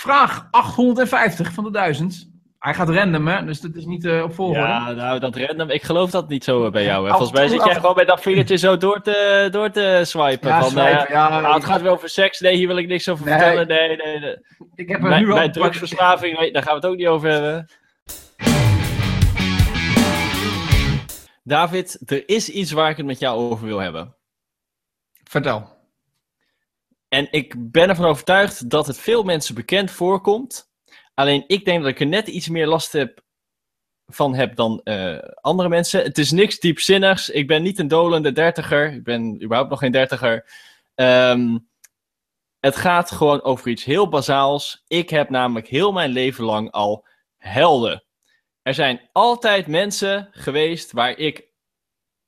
Vraag 850 van de 1000. Hij gaat random, hè? Dus dat is niet uh, op volgorde. Ja, nou, dat random, ik geloof dat niet zo bij jou. Hè. Volgens mij zit jij gewoon met dat vingertje zo door te, door te swipen. Ja, van, swipen, ja, nou, het gaat weer over seks. Nee, hier wil ik niks over Nee. vertellen. Nee, nee, nee. Ik heb er Mijn, nu al... mijn drugsverslaving, nee, daar gaan we het ook niet over hebben. David, er is iets waar ik het met jou over wil hebben. Vertel. En ik ben ervan overtuigd dat het veel mensen bekend voorkomt. Alleen ik denk dat ik er net iets meer last heb van heb dan eh, andere mensen. Het is niks diepzinnigs. Ik ben niet een dolende dertiger. Ik ben überhaupt nog geen dertiger. Ehm, het gaat gewoon over iets heel bazaals. Ik heb namelijk heel mijn leven lang al helden. Er zijn altijd mensen geweest waar ik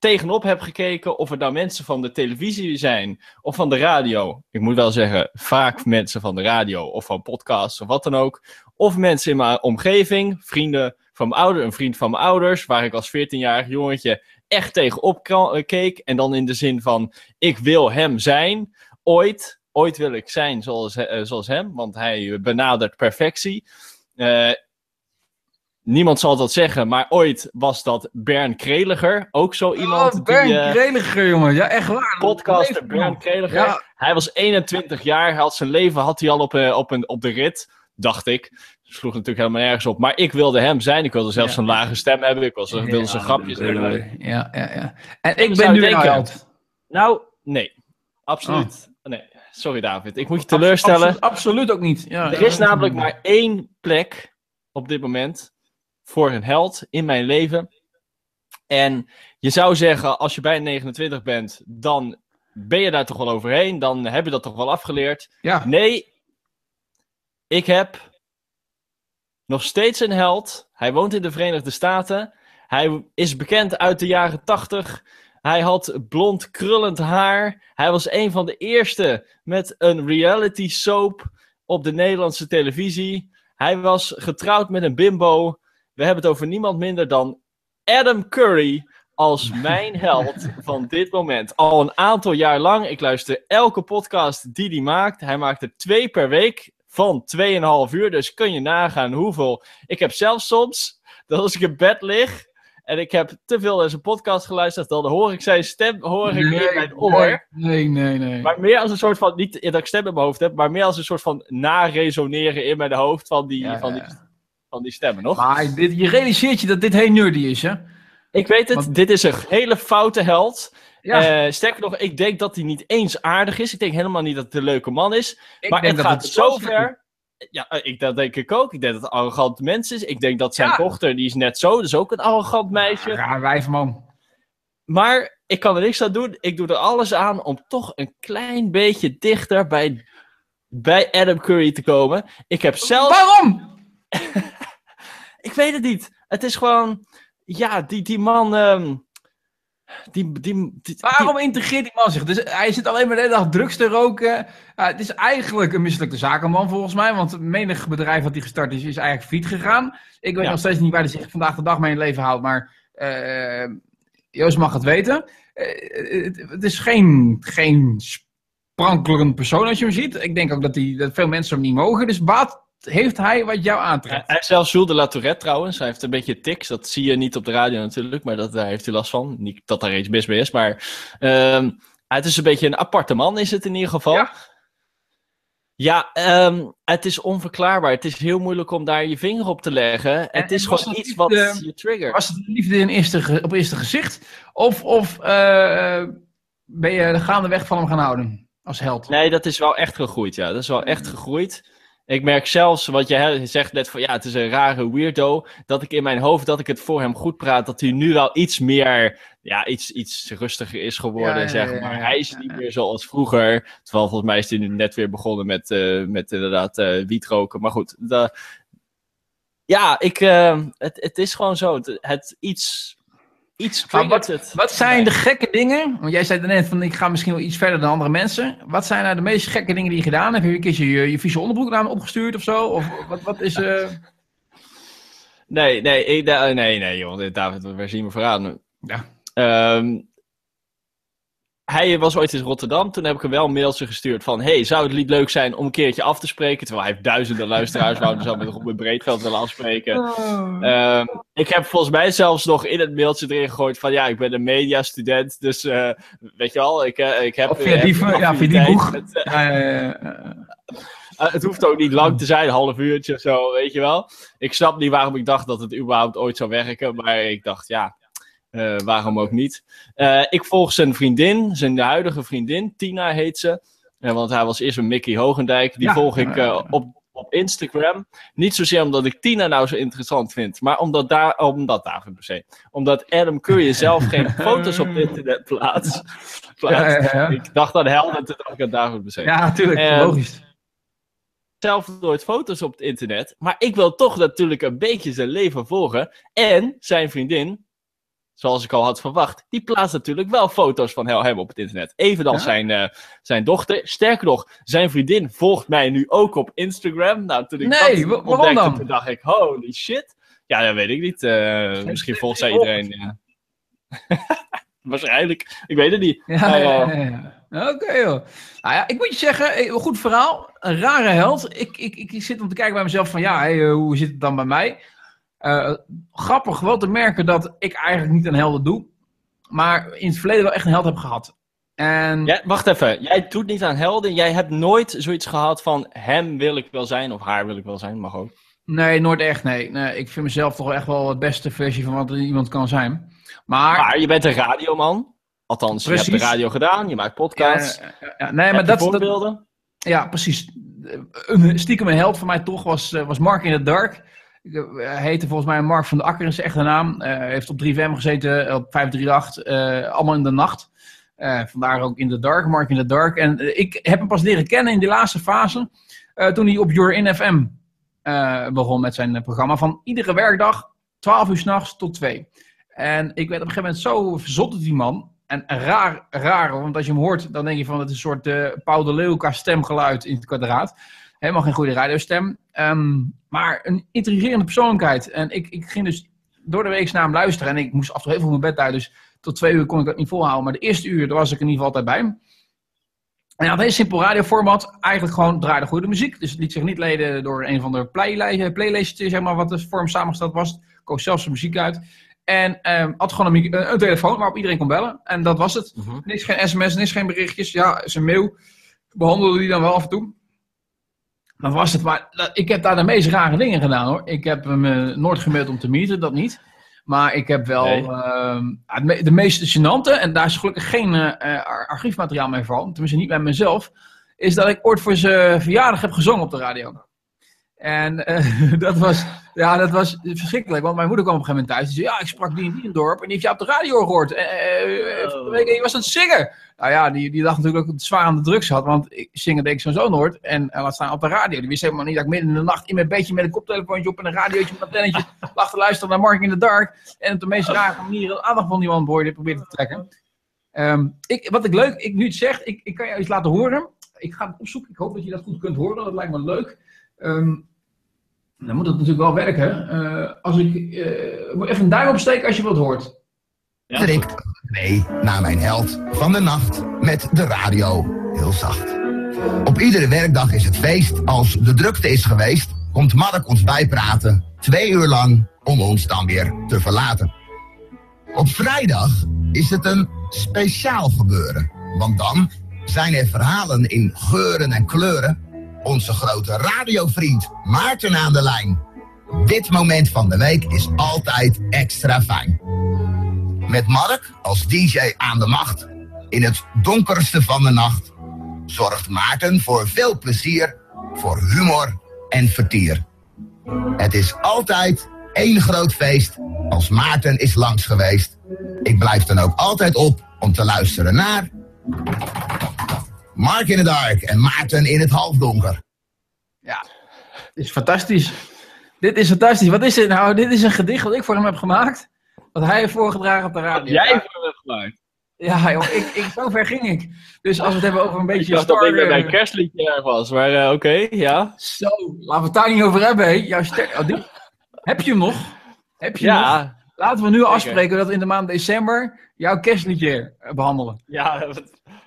tegenop heb gekeken. Of het nou mensen van de televisie zijn of van de radio. Ik moet wel zeggen, vaak mensen van de radio of van podcasts of wat dan ook. Of mensen in mijn omgeving, vrienden van mijn ouders, een vriend van mijn ouders, waar ik als 14-jarig jongetje echt tegenop ka- keek. En dan in de zin van, ik wil hem zijn, ooit. Ooit wil ik zijn zoals, eh, zoals hem, want hij benadert perfectie. Eh, niemand zal dat zeggen, maar ooit was dat Bern Kreliger. Ook zo iemand oh, Bernd die... eh, Kreliger, jongen. Ja, echt waar. podcaster Bern. Kreliger. Ja. Hij was 21 jaar, hij had zijn leven had hij al op, eh, op, een, op de rit, dacht ik. Sloeg natuurlijk helemaal nergens op. Maar ik wilde hem zijn. Ik wilde zelfs Ja. een lage stem hebben. Ik wilde Ja, zijn grapjes hebben. Ja, ja, ja. En ik ben nu denken-. Nou, nee. Absoluut. Nee. Sorry David, ik moet je teleurstellen. Absoluut, absoluut ook niet. Er is namelijk maar één plek op dit moment voor een held in mijn leven. En je zou zeggen, als je bij 29 bent, dan ben je daar toch wel overheen. Dan heb je dat toch wel afgeleerd. Ja. Nee, ik heb nog steeds een held. Hij woont in de Verenigde Staten. Hij is bekend uit de jaren 80. Hij had blond krullend haar. Hij was een van de eerste met een reality soap op de Nederlandse televisie. Hij was getrouwd met een bimbo. We hebben het over niemand minder dan Adam Curry als mijn held van dit moment. Al een aantal jaar lang. Ik luister elke podcast die hij maakt. Hij maakt er twee per week van 2,5 uur. Dus kun je nagaan hoeveel. Ik heb zelfs soms, dat als ik in bed lig en ik heb te veel naar zijn podcast geluisterd, dan hoor ik zijn stem hoor ik in mijn oor. Nee, nee, nee. Maar meer als een soort van, niet dat ik stem in mijn hoofd heb, maar meer als een soort van naresoneren in mijn hoofd van die, Ja, van ja, die, van die stemmen, nog? Maar dit, je realiseert je dat dit heel nerdy is, hè? Ik weet het, Want- dit is een hele foute held. Ja, Eh, sterker nog, ik denk dat hij niet eens aardig is. Ik denk helemaal niet dat het een leuke man is. ik maar het gaat het zo ver. Ja, eh, ik, dat denk ik ook. Ik denk dat het een arrogant mens is. Ik denk dat zijn Ja. dochter, die is net zo, dus ook een arrogant meisje. Raar wijf, man. Maar ik kan er niks aan doen. Ik doe er alles aan om toch een klein beetje dichter bij, bij Adam Curry te komen. Ik heb zelfs... Waarom? Ik weet het niet. Het is gewoon... Ja, die, die man... ehm, die, die, die, die- Waarom integreert die man zich? Dus hij zit alleen maar de hele dag drugs te roken. Het is eigenlijk een mislukte zakenman volgens mij. Want menig bedrijf wat hij gestart is, is eigenlijk failliet gegaan. Ik weet Ja. nog steeds niet waar hij zich vandaag de dag mee in leven houdt. Maar eh, Joost mag het weten. Eh, het, het is geen, geen sprankelend persoon als je hem ziet. Ik denk ook dat, hij, dat veel mensen hem niet mogen. Dus wat heeft hij wat jou aantrekt? hij zelfs Jules de La Tourette trouwens. Hij heeft een beetje tics. Dat zie je niet op de radio natuurlijk. Maar dat, daar heeft hij last van. Niet dat daar iets mis mee is. Maar ehm, het is een beetje een aparte man is het in ieder geval. Ja. Ja, ehm, het is onverklaarbaar. Het is heel moeilijk om daar je vinger op te leggen. En- het is gewoon het iets wat je triggert. Was het liefde in eerste, op eerste gezicht? Of, of eh, ben je de gaandeweg van hem gaan houden als held? Nee, dat is wel echt gegroeid, ja. Dat is wel echt gegroeid. Ik merk zelfs, wat je zegt net van, ja, het is een rare weirdo, dat ik in mijn hoofd, dat ik het voor hem goed praat, dat hij nu wel iets meer, ja, iets, iets rustiger is geworden, Ja, ja, zeg maar. ja, Hij is niet meer zoals vroeger, terwijl volgens mij is hij nu net weer begonnen met, eh, met inderdaad eh wietroken. Maar goed, de, ja, ik, eh, het, het is gewoon zo, het, het iets, iets het. Wat zijn de gekke dingen? Want jij zei net van ik ga misschien wel iets verder dan andere mensen. Wat zijn nou de meest gekke dingen die je gedaan hebt? Heb je een keertje je, je vieze onderbroek naar opgestuurd of zo? Of wat, wat is. eh Nee, nee, ik, da- nee, nee, joh, David, waar zien we vooraan? Ja. Ehm, hij was ooit in Rotterdam. Toen heb ik hem wel een mailtje gestuurd van... Hey, zou het niet leuk zijn om een keertje af te spreken? Terwijl hij heeft duizenden luisteraars. wouden zo met Robin Breedveld willen afspreken. Oh. Ehm, ik heb volgens mij zelfs nog in het mailtje erin gegooid van... Ja, ik ben een mediastudent. Dus uh, weet je wel, ik, uh, ik heb... Of via die, heb ja, via die boeg. met, uh, Ja, ja, ja, ja. uh, het hoeft ook niet lang te zijn, een half uurtje of zo, weet je wel. Ik snap niet waarom ik dacht dat het überhaupt ooit zou werken. Maar ik dacht, ja... Uh, waarom ook niet? Uh, ik volg zijn vriendin, zijn huidige vriendin, Tina heet ze. Uh, want hij was eerst een Mickey Hogendijk. Die Ja, volg ik op, op Instagram. Niet zozeer omdat ik Tina nou zo interessant vind, maar omdat, daar, omdat David per se. Omdat Adam Curry zelf geen foto's op het internet plaatst. plaatst. Ja, ja, ja. Ik dacht aan Helden, toen dacht ik aan David per se Ja, natuurlijk, Eh, logisch. zelf nooit foto's op het internet. Maar ik wil toch natuurlijk een beetje zijn leven volgen. En zijn vriendin, zoals ik al had verwacht, die plaatst natuurlijk wel foto's van hem op het internet. Evenals Ja? zijn, eh, zijn dochter. Sterker nog, zijn vriendin volgt mij nu ook op Instagram. Nou, toen ik Nee, dat ontdekte, dan? toen dacht ik, holy shit. Ja, dat weet ik niet. Eh, misschien volgt zij iedereen. Ja. Waarschijnlijk. Ik weet het niet. Ja, eh. Oké, joh. Nou ja, ik moet je zeggen, eh, goed verhaal. Een rare held. Ik, ik, ik, zit om te kijken bij mezelf van, ja, hey, eh, hoe zit het dan bij mij? Eh, grappig wel te merken dat ik eigenlijk niet aan helden doe. Maar in het verleden wel echt een held heb gehad. En Ja, wacht even. Jij doet niet aan helden. Jij hebt nooit zoiets gehad van hem wil ik wel zijn of haar wil ik wel zijn. Mag ook. nee, nooit echt, nee. nee. Ik vind mezelf toch echt wel het beste versie van wat iemand kan zijn. Maar, Maar je bent een radioman. Althans, je hebt Precies. de radio gedaan. Je maakt podcasts. Ja, ja, ja. nee, maar dat, dat, voorbeelden? Ja, precies. Een stiekem een held voor mij toch was, eh, was Mark in the Dark. Ik, eh, Hij heette volgens mij Mark van de Akker, is zijn echte naam. Hij heeft op 3FM gezeten, eh, op 538, eh, allemaal in de nacht. Vandaar ook in the Dark, Mark in the Dark. En ik heb hem pas leren kennen in die laatste fase, toen hij op Your In FM begon met zijn programma. Van iedere werkdag, 12 uur s'nachts tot 2. En ik werd op een gegeven moment zo verzot die man. En raar, raar, want als je hem hoort, dan denk je van het is een soort Paul de Leeuw qua stemgeluid in het kwadraat. Helemaal geen goede radiostem. Ehm, maar een intrigerende persoonlijkheid. En ik, ik ging dus door de week naar hem luisteren. En ik moest af en toe heel veel mijn bed uit. Dus tot twee uur kon ik dat niet volhouden. Maar de eerste uur, daar was ik in ieder geval altijd bij hem. En hij had een heel simpel radioformat. Eigenlijk gewoon draaide goede muziek. Dus het liet zich niet leiden door een van de playlij- playlistjes, zeg maar, wat de vorm samengesteld was. Koos zelfs zijn muziek uit. En ehm, had gewoon een, telefoon waarop iedereen kon bellen. En dat was het. Mhm. Niks, geen sms, niks, geen berichtjes. Ja, zijn mail behandelde die dan wel af en toe. Dat was het. Maar ik heb daar de meest rare dingen gedaan hoor. Ik heb hem eh, nooit gemaild om te meeten, dat niet. Maar ik heb wel Nee. ehm, de meest gênante, en daar is gelukkig geen eh, eh, ar- archiefmateriaal mee van, tenminste niet bij mezelf, is dat ik ooit voor zijn verjaardag heb gezongen op de radio. En eh, dat, was, ja, dat was verschrikkelijk, want mijn moeder kwam op een gegeven moment thuis. Die zei, ja, ik sprak die in die dorp en die heeft je op de radio gehoord. En, eh, eh, Oh. je was aan het zingen. Nou ja, die, die dacht natuurlijk ook dat het zwaar aan de drugs had, want ik, zingen deed ik sowieso nooit. En, en laat staan op de radio. Die wist helemaal niet dat ik midden in de nacht in mijn bedje met een koptelefoontje op en een radiootje met een antennetje lag te luisteren naar Mark in the Dark. En op de meest rare manier de aandacht van die man probeerde probeerde te trekken. Ehm, ik, wat ik leuk, ik nu het zeg, ik, ik kan je iets laten horen. Ik ga het opzoeken. Ik hoop dat je dat goed kunt horen. Dat lijkt me leuk. Ehm, dan moet het natuurlijk wel werken. Eh, als ik eh, even een duim opsteken als je wat hoort. Ja. Mee naar mijn held van de nacht met de radio heel zacht. Op iedere werkdag is het feest. Als de drukte is geweest, komt Mark ons bijpraten. Twee uur lang om ons dan weer te verlaten. Op vrijdag is het een speciaal gebeuren. Want dan zijn er verhalen in geuren en kleuren. Onze grote radiovriend Maarten aan de lijn. Dit moment van de week is altijd extra fijn. Met Mark als DJ aan de macht. In het donkerste van de nacht zorgt Maarten voor veel plezier, voor humor en vertier. Het is altijd één groot feest als Maarten is langs geweest. Ik blijf dan ook altijd op om te luisteren naar... Mark in the Dark en Maarten in het halfdonker. Ja, dit is fantastisch. Dit is fantastisch. Wat is dit nou? Dit is een gedicht wat ik voor hem heb gemaakt. Wat hij heeft voorgedragen op de radio. Jij hebt het gemaakt. Ja, joh, ik, ik, zo ver ging ik. Dus als we het hebben over een Ik beetje dacht dat ik bij mijn kerstliedje erg was. Maar eh, oké, ja. Zo, laten we het daar niet over hebben. Hè. Jouw ster... oh, die... Heb je hem nog? Heb je hem nog? Ja, Laten we nu afspreken dat we in de maand december jouw kerstliedje eh, behandelen. Ja,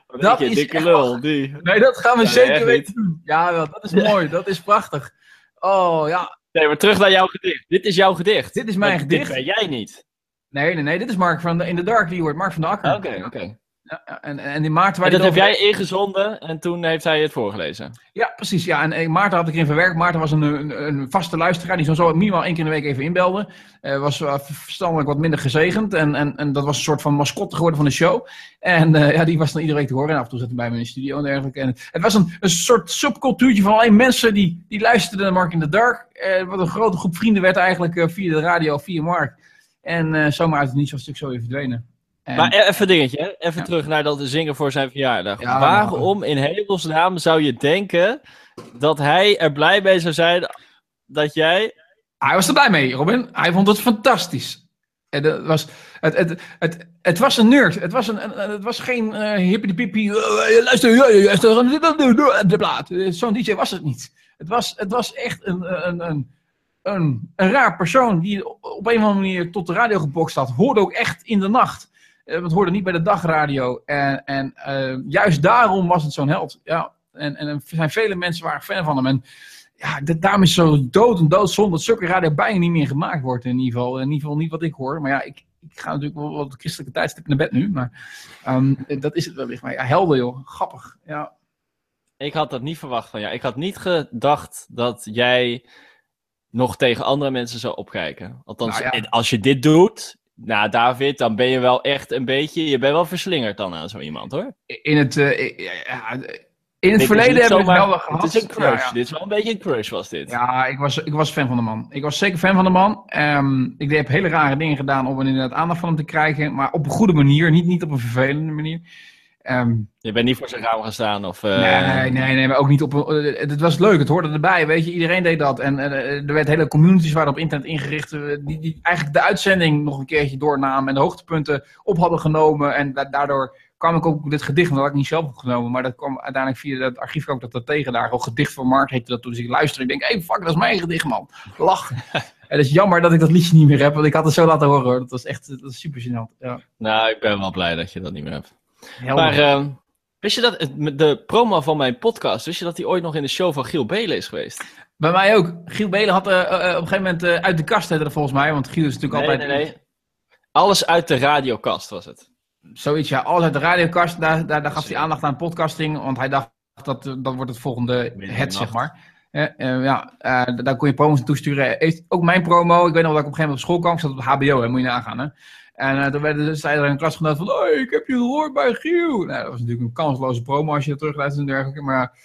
wat, Dat je, is dikke lul. Die. Nee, dat gaan we Ja, zeker weten doen. Ja, wel, dat is mooi. Dat is prachtig. Oh ja, Nee, maar terug naar jouw gedicht. Dit is jouw gedicht. dit is mijn Want gedicht. Dit ben jij niet. Nee, nee, nee. Dit is Mark van de, in the Dark die hoort. Mark van de Akker. Oké, oké. Ja, en, en in maart... waar En dat heb over- jij ingezonden en toen heeft hij het voorgelezen. Ja, precies. Ja. En, en Maarten had ik erin verwerkt. Maarten was een, een, een vaste luisteraar die zo, zo minimaal één keer in de week even inbelde. Eh was uh, verstandelijk wat minder gezegend. En, en, en dat was een soort van mascotte geworden van de show. En eh, ja, die was dan iedere week te horen. En af en toe zat hij bij me in de studio en dergelijke. En het was een, een soort subcultuurtje van alleen mensen die, die luisterden naar Mark in the Dark. Eh, wat een grote groep vrienden werd eigenlijk eh, via de radio, via Mark. En eh, zomaar uit het niets was natuurlijk zo even verdwenen. En- Maar e- even een dingetje, even Ja. terug naar dat zingen voor zijn verjaardag. Ja, Waarom in hemelsnaam zou je denken dat hij er blij mee zou zijn dat jij... Hij was er blij mee, Robin. Hij vond het fantastisch. En dat was, het, het, het, het was een nerd. Het was, een, het was geen uh, hippie luister, ja, ja, luister, de plaat. Eh, Zo'n DJ was het niet. Het was, het was echt een, een, een, een, een raar persoon die op op een of andere manier tot de radio gebokst had. Hoorde ook echt in de nacht. Eh, Het hoorde niet bij de dagradio. En, en eh, juist daarom was het zo'n held. Ja. En, en er zijn vele mensen waren fan van hem. En ja, dat- daarom is zo dood en doodzonde dat zulke radio bijna niet meer gemaakt wordt in ieder geval. In ieder geval niet wat ik hoor. Maar ja, ik, ik ga natuurlijk wel wat christelijke tijdstip naar bed nu. Maar ehm, dat is het wellicht. Maar ja, helder joh. Grappig. Ja. Ik had dat niet verwacht van jou. Ik had niet gedacht dat jij nog tegen andere mensen zou opkijken. Althans, Nou ja. als je dit doet, nou David, dan ben je wel echt een beetje... Je bent wel verslingerd dan aan zo iemand hoor. In het, eh, ja, in het Dit verleden het zomaar- wel gehad. Het is een crush. Ja, ja. Dit is wel een beetje een crush was dit. Ja, ik was, ik was fan van de man. Ik was zeker fan van de man. Ehm, ik heb hele rare dingen gedaan om inderdaad aandacht van hem te krijgen. Maar op een goede manier, niet, niet op een vervelende manier. Ehm, Je bent niet voor zijn raam gaan staan of... eh, nee, nee, nee, maar ook niet op een... eh, Het was leuk, het hoorde erbij, weet je. Iedereen deed dat. En eh, er werd hele communities waren op internet ingericht... eh, die, die eigenlijk de uitzending nog een keertje doornamen... en de hoogtepunten op hadden genomen. En da- daardoor kwam ik ook op dit gedicht... dat had ik niet zelf opgenomen... maar dat kwam uiteindelijk via het archief ook dat dat tegen daar... Ook gedicht van Mark heette dat toen. Dus ik luister ik denk... hé, hey, fuck, dat is mijn gedicht, man. Lachen. en het is jammer dat ik dat liedje niet meer heb... want ik had het zo laten horen, hoor. Dat was echt dat was super gênant. Ja, Nou, ik ben wel blij dat je dat niet meer hebt. Helder. Maar ehm, wist je dat de promo van mijn podcast, wist je dat die ooit nog in de show van Giel Belen is geweest? Bij mij ook. Giel Belen had eh, op een gegeven moment eh, uit de kast dat volgens mij. Want Giel is natuurlijk Nee, altijd... nee, nee. Alles uit de radiokast was het. Zoiets, ja. Alles uit de radiokast. Daar, daar, daar gaf hij aandacht aan podcasting. Want hij dacht dat dat wordt het volgende het, zeg maar. Ja, daar kon je promos naartoe sturen. Heeft ook mijn promo. Ik weet nog dat ik op een gegeven moment op school kwam. Ik zat op het HBO, hè, moet je nagaan. Hè. En eh, toen werden, dus zei er een klasgenoot van... Hey, ik heb je gehoord bij Giel. Nou, dat was natuurlijk een kansloze promo als je dat terugluistert en dergelijke. Maar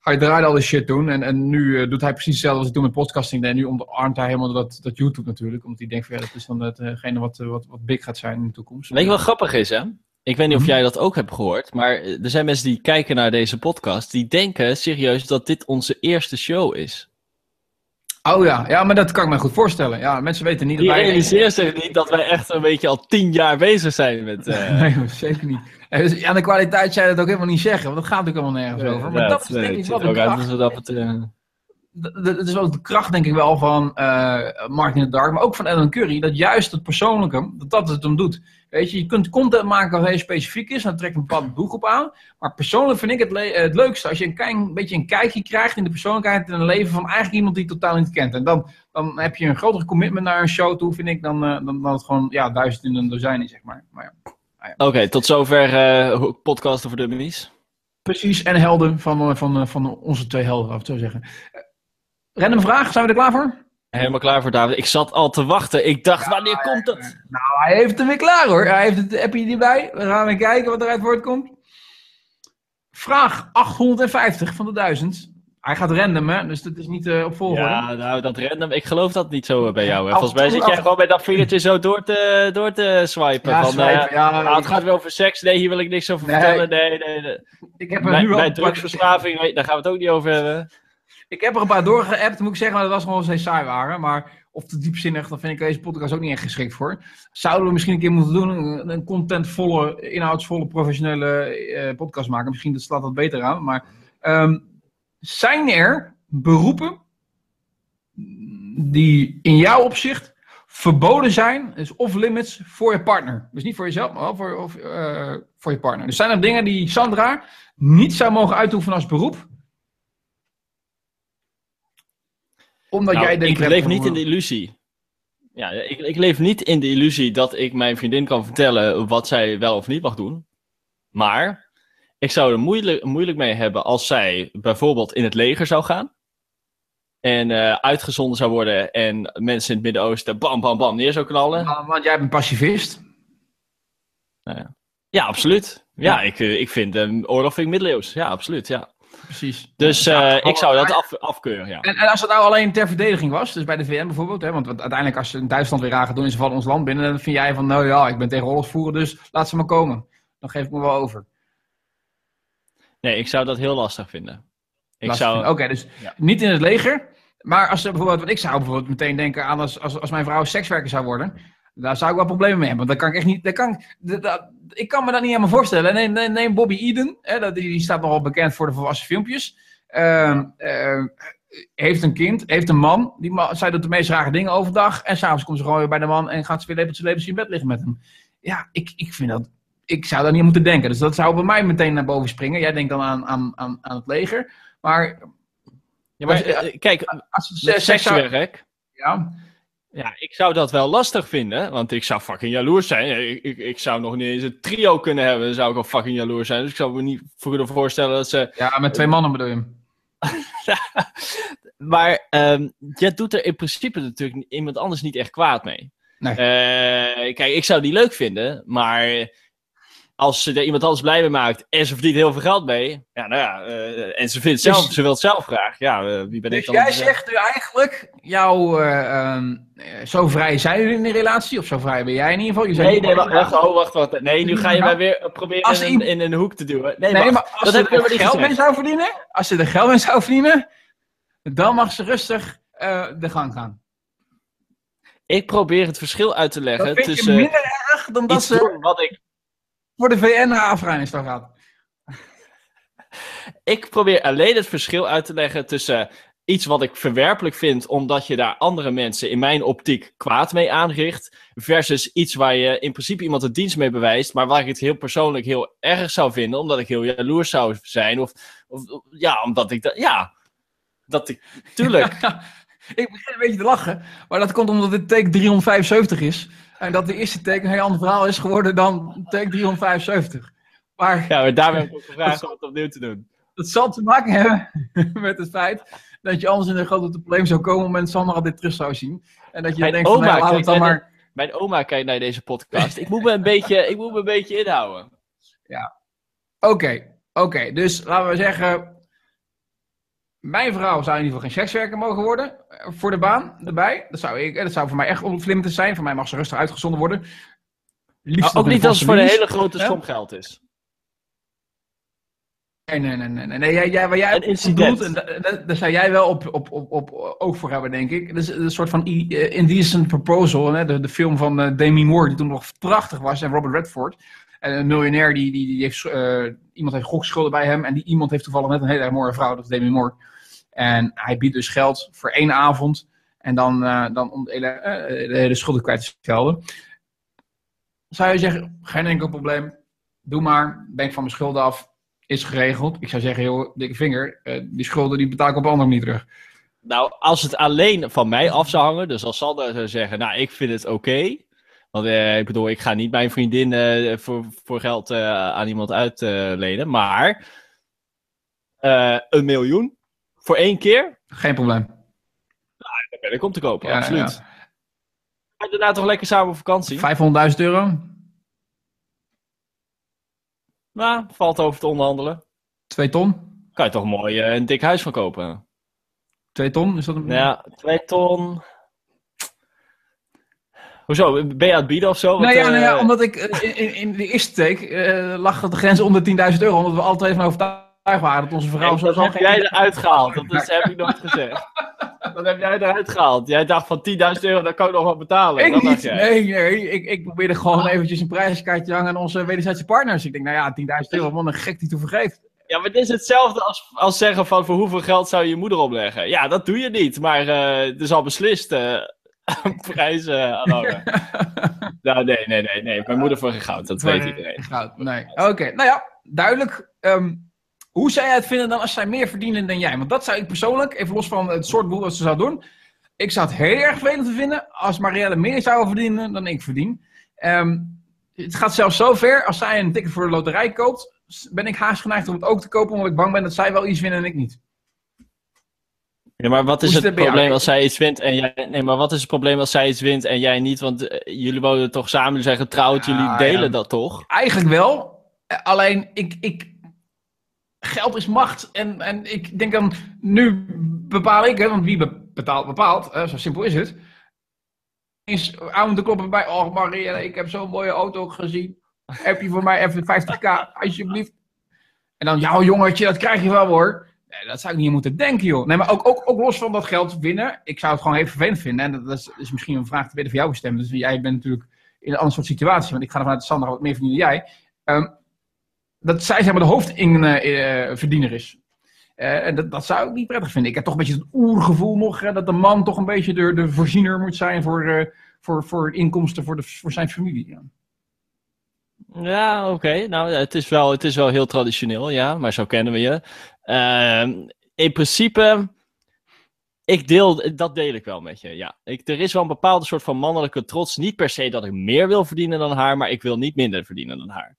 hij draaide al die shit toen. En, en nu eh, doet hij precies hetzelfde als ik toen met podcasting deed. En nu omarmt hij helemaal dat, dat YouTube natuurlijk. Omdat hij denkt van ja, dat is dan hetgene wat, eh, wat, wat big gaat zijn in de toekomst. Weet je wat grappig is, hè? Ik weet niet of Mhm. jij dat ook hebt gehoord, maar eh, er zijn mensen die kijken naar deze podcast, die denken serieus dat dit onze eerste show is. Oh ja, ja, maar dat kan ik me goed voorstellen. Ja, mensen weten niet dat Die wij... zich niet dat wij echt een beetje al tien jaar bezig zijn met... eh, Nee, zeker niet. En dus aan de kwaliteit zou je dat ook helemaal niet zeggen, want dat gaat natuurlijk helemaal nergens over. Maar ja, dat is denk ik er ook uit alsof dat het, eh, d- d- Het is wel de kracht, denk ik wel, van eh Mark in the Dark, maar ook van Alan Curry, dat juist het persoonlijke, dat dat het hem doet. Weet je, je kunt content maken wat heel specifiek is, dat trekt een bepaalde doelgroep aan. Maar persoonlijk vind ik het, le- eh, het leukste als je een klein beetje een kijkje krijgt in de persoonlijkheid en een leven van eigenlijk iemand die je totaal niet kent. En dan, dan heb je een grotere commitment naar een show toe, vind ik, dan, eh, dan, dan het gewoon ja, duizend in een dozijn is, zeg maar. maar ja. Oké, tot zover eh, hoe- podcasten voor dummies. Precies, en helden van, eh, van, eh, van onze twee helden, laten we het zo zeggen. Eh, Random vraag, zijn we er klaar voor? Helemaal klaar voor David. Ik zat al te wachten. Ik dacht, wanneer komt het? Nou, hij heeft hem weer klaar hoor. Hij heeft het appje erbij. We gaan weer kijken wat eruit voortkomt. Vraag 850 van de 1000. Hij gaat random, hè? Dus dat is niet eh, op volgorde. Ja, nou, dat random. Ik geloof dat niet zo eh, bij jou. Hè. Volgens mij zit jij gewoon bij dat vingertje zo door te, door te swipen. Ja, van, swipen, eh, ja, nou, het gaat weer over seks. Nee, hier wil ik niks over Nee. vertellen. Nee, nee, nee. ik heb er Bij, nu al bij drugsverslaving, daar gaan we het ook niet over hebben. Ik heb er een paar doorgeappt, moet ik zeggen, maar dat was gewoon steeds saai waren. Maar of te diepzinnig, dan vind ik deze podcast ook niet echt geschikt voor. Zouden we misschien een keer moeten doen, een, een contentvolle, inhoudsvolle, professionele eh, podcast maken. Misschien dat slaat dat beter aan. Maar ehm, zijn er beroepen die in jouw opzicht verboden zijn, dus off-limits, voor je partner. Dus niet voor jezelf, maar wel voor, of, eh, voor je partner. Dus zijn er dingen die Sandra niet zou mogen uitoefenen als beroep? Omdat Nou, jij denkt... ik leef niet in de illusie. Ja, ik, ik leef niet in de illusie dat ik mijn vriendin kan vertellen wat zij wel of niet mag doen. Maar ik zou er moeilijk, moeilijk mee hebben als zij bijvoorbeeld in het leger zou gaan. En eh, uitgezonden zou worden en mensen in het Midden-Oosten bam, bam, bam neer zou knallen. Want- Want jij bent pacifist. Ja, absoluut. Ja, Ja. ik, eh, ik vind een oorlog vind ik middeleeuws. Ja, absoluut. Ja. Precies. Dus eh, ik zou dat af, afkeuren. Ja. En, en als het nou alleen ter verdediging was, dus bij de VN bijvoorbeeld, hè, want uiteindelijk als ze in Duitsland weer raar gaan doen en ze vallen ons land binnen, dan vind jij van, nou ja, ik ben tegen oorlogsvoeren, dus laat ze maar komen. Dan geef ik me wel over. Nee, ik zou dat heel lastig vinden. Ik Lastig zou. Oké, dus Ja. niet in het leger, maar als ze bijvoorbeeld, want ik zou bijvoorbeeld meteen denken aan als, als, als mijn vrouw sekswerker zou worden, daar zou ik wel problemen mee hebben, want dan kan ik echt niet, dan kan, ik- dat- dat- ik kan me dat niet helemaal voorstellen. Neem, neem, neem Bobby Eden, hè, dat, die, staat nogal bekend voor de volwassen filmpjes. Ehm, ehm, heeft een kind, heeft een man. Die man, zij doet de meest rare dingen overdag. En s'avonds komt ze gewoon weer bij de man en gaat ze weer lepeltje lepeltje in bed liggen met hem. Ja, ik, ik vind dat. Ik zou daar niet aan moeten denken. Dus dat zou bij mij meteen naar boven springen. Jij denkt dan aan, aan, aan, aan het leger. Maar Ja, maar Als- eh, kijk, als sekswerk. Ja, Ja, ik zou dat wel lastig vinden, want ik zou fucking jaloers zijn. Ik, ik, ik zou nog niet eens een trio kunnen hebben, dan zou ik al fucking jaloers zijn. Dus ik zou me niet voor kunnen voorstellen dat ze... ja, met twee mannen bedoel je. Maar ehm je doet er in principe natuurlijk iemand anders niet echt kwaad mee. Nee. Eh, kijk, ik zou die leuk vinden, maar als ze er iemand anders blij mee maakt en ze verdient heel veel geld mee, ja, nou ja, eh, en ze vindt zelf, Dus- ze wil het zelf graag, ja, eh, wie ben ik Dus dan? jij zegt nu eigenlijk, jou, eh, ehm, eh, zo vrij zijn jullie in de relatie, of zo vrij ben jij in ieder geval. Je Nee, nee, wacht, wacht, oh, wacht, wacht. Nee, nu ga je mij weer proberen in, iemand- in een hoek te duwen. Nee, maar als dat ze ik er geld mee zou verdienen, als ze er geld mee zou verdienen, dan mag ze rustig de gang gaan. Ik probeer het verschil uit te leggen tussen minder erg dan dat ze wat ik... voor de VN naar Afghanistan gaat. Ik probeer alleen het verschil uit te leggen tussen iets wat ik verwerpelijk vind, omdat je daar andere mensen in mijn optiek kwaad mee aanricht, versus iets waar je in principe iemand een dienst mee bewijst, maar waar ik het heel persoonlijk heel erg zou vinden, omdat ik heel jaloers zou zijn, of, of ja, omdat ik dat, ja, dat ik, tuurlijk, Ik begin een beetje te lachen, maar dat komt omdat dit take 375 is. En dat de eerste take een heel ander verhaal is geworden dan take 375. Maar ja, maar daarom heb ik ook gevraagd om het opnieuw te doen. dat zal te maken hebben met het feit dat je anders in een grote probleem zou komen op het moment Sander al dit terug zou zien. En dat je Mijn denkt van, nou, laat het dan maar... Mijn oma kijkt naar deze podcast. Ik moet me een beetje, ik moet me een beetje inhouden. Oké, oké. Dus laten we zeggen... Mijn vrouw zou in ieder geval geen sekswerker mogen worden. eh, Voor de baan, erbij. Dat zou, ik, eh, dat zou voor mij echt onflimmend zijn. Voor mij mag ze rustig uitgezonden worden. Liefst ook niet als het voor een hele grote som geld is. Nee, nee, nee, nee. nee. jij, jij, waar jij Een incident. en daar zou jij wel op, op, op, op oog voor hebben, denk ik. Dat is een soort van eh, Indecent Proposal, hè? De, de film van Demi Moore, die toen nog prachtig was, en Robert Redford. En een miljonair, die, die, die heeft, eh, iemand heeft gokschulden bij hem, en die iemand heeft toevallig net een hele mooie vrouw, dat is Demi Moore. En hij biedt dus geld voor één avond, en dan, eh, dan om de hele, eh, de schulden kwijt te schelden. Zou je zeggen, geen enkel probleem, doe maar, ben ik van mijn schulden af, is geregeld. Ik zou zeggen, joh, dikke vinger, die schulden die betaal ik op een andere manier terug. Nou, als het alleen van mij af zou hangen, dus als Sander zou zeggen, nou, ik vind het oké. Want eh, ik bedoel, ik ga niet mijn vriendin eh, voor, voor geld eh, aan iemand uitlenen. maar een miljoen voor één keer, Geen probleem. daar ben ik om te kopen, Ja, absoluut. ja. Ga je daarna toch lekker samen op vakantie? 500.000 euro, Nou, valt over te onderhandelen. 2 ton. Kan je toch mooi een dik huis van kopen? 2 ton, is dat een... Ja, twee ton. Hoezo? Ben je aan het bieden of zo? Nou Want, ja, nou ja, eh, omdat ik eh, in, de eerste take eh, lag de grens onder 10.000 euro. Omdat we altijd van overtuigd waren dat onze vrouw En zo dat heb jij eruit gehaald. Dat is, heb ik nooit gezegd. Dat heb jij eruit gehaald. Jij dacht van 10.000 euro, dat kan ik nog wel betalen. Ik dat dacht niet. jij. Nee, nee. Ik, ik probeerde gewoon eventjes een prijskaartje hangen aan onze wederzijdse partners. Ik denk, nou ja, 10.000 euro, wat een gek die toe vergeeft. Ja, maar het is hetzelfde als, als zeggen van voor hoeveel geld zou je je moeder opleggen. Ja, dat doe je niet. Maar eh, het is al beslist. Prijzen aan hangen. nou, nee, nee, nee, nee. Mijn moeder voor geen goud, dat weet iedereen. Goud, nee. Oké, nou ja, duidelijk. Ehm, hoe zou jij het vinden dan als zij meer verdienen dan jij? Want dat zou ik persoonlijk, even los van het soort boel wat ze zou doen. Ik zou het heel erg vervelend vinden als Marielle meer zou verdienen dan ik verdien. Ehm, het gaat zelfs zo ver, als zij een ticket voor de loterij koopt, ben ik haast geneigd om het ook te kopen, omdat ik bang ben dat zij wel iets winnen en ik niet. Ja, maar wat is het probleem als zij iets wint en jij... Nee, maar wat is het probleem als zij iets wint en jij niet? Want eh, jullie wonen toch samen, jullie zijn getrouwd, Ja, jullie delen ja. dat toch? Eigenlijk wel. Eh, Alleen, ik, ik, geld is macht. En, en ik denk dan, nu bepaal ik, hè, want wie be- betaalt, bepaalt. zo simpel is het. Eens aan te kloppen bij, oh Marielle, ik heb zo'n mooie auto gezien. Heb je voor mij even 50k, alsjeblieft? En dan, ja jongetje, dat krijg je wel hoor. Dat zou ik niet moeten denken, joh. Nee, maar ook, ook, ook los van dat geld winnen. Ik zou het gewoon even vervelend vinden. En dat, is, is misschien een vraag te beter voor jou bestemd. Dus jij bent natuurlijk in een ander soort situatie. Want ik ga ervan uit Sandra wat meer verdient dan jij. Ehm, dat zij zeg maar de hoofdverdiener is. Eh, en dat, dat zou ik niet prettig vinden. Ik heb toch een beetje het oergevoel nog dat de man toch een beetje de, de voorziener moet zijn voor, eh, voor, voor inkomsten voor, de, voor zijn familie. Ja. Ja, oké. Nou, het is, wel, het is wel heel traditioneel, ja. Maar zo kennen we je. Ehm, in principe, ik deel, dat deel ik wel met je, ja. Ik, er is wel een bepaalde soort van mannelijke trots. Niet per se dat ik meer wil verdienen dan haar, maar ik wil niet minder verdienen dan haar.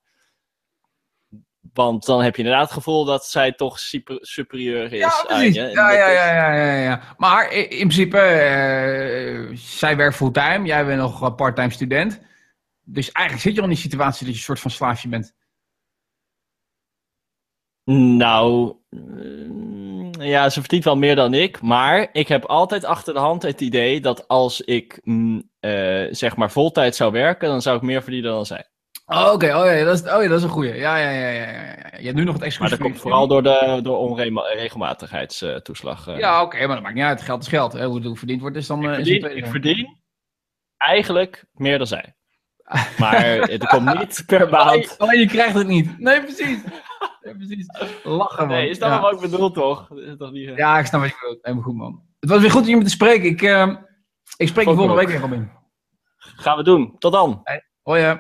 Want dan heb je inderdaad het gevoel dat zij toch super, superieur is Ja, aan je. Ja, ja, ja, ja, ja, ja. Maar in principe, eh, zij werkt fulltime, jij bent nog parttime student. Dus eigenlijk zit je al in die situatie dat je een soort van slaafje bent. Nou, mm, ja, ze verdient wel meer dan ik. Maar ik heb altijd achter de hand het idee dat als ik mm, eh, zeg maar voltijd zou werken, dan zou ik meer verdienen dan zij. Oh, Oké, oh, ja, dat is, oh ja, dat is een goeie. Ja, ja, ja, ja. Je hebt nu nog het excuus. Maar dat komt vooral door de door onregelmatigheidstoeslag. Ja, oké, maar dat maakt niet uit. Geld is geld. Hè. Hoe het verdiend wordt is dan... eh, ik, verdien, ik verdien eigenlijk meer dan zij. Maar het komt niet per Alleen, maand. alleen je krijgt het niet. Nee, precies. Nee, precies. Lachen, man. Nee, is dat ja. wat ik bedoel, toch? Toch niet, eh, Ja, ik snap wat je bedoelt. Helemaal goed, man. Het was weer goed om je met te spreken. Ik, eh, ik spreek je volgende week weer, Robin. Gaan we doen. Tot dan. Hoi, hè.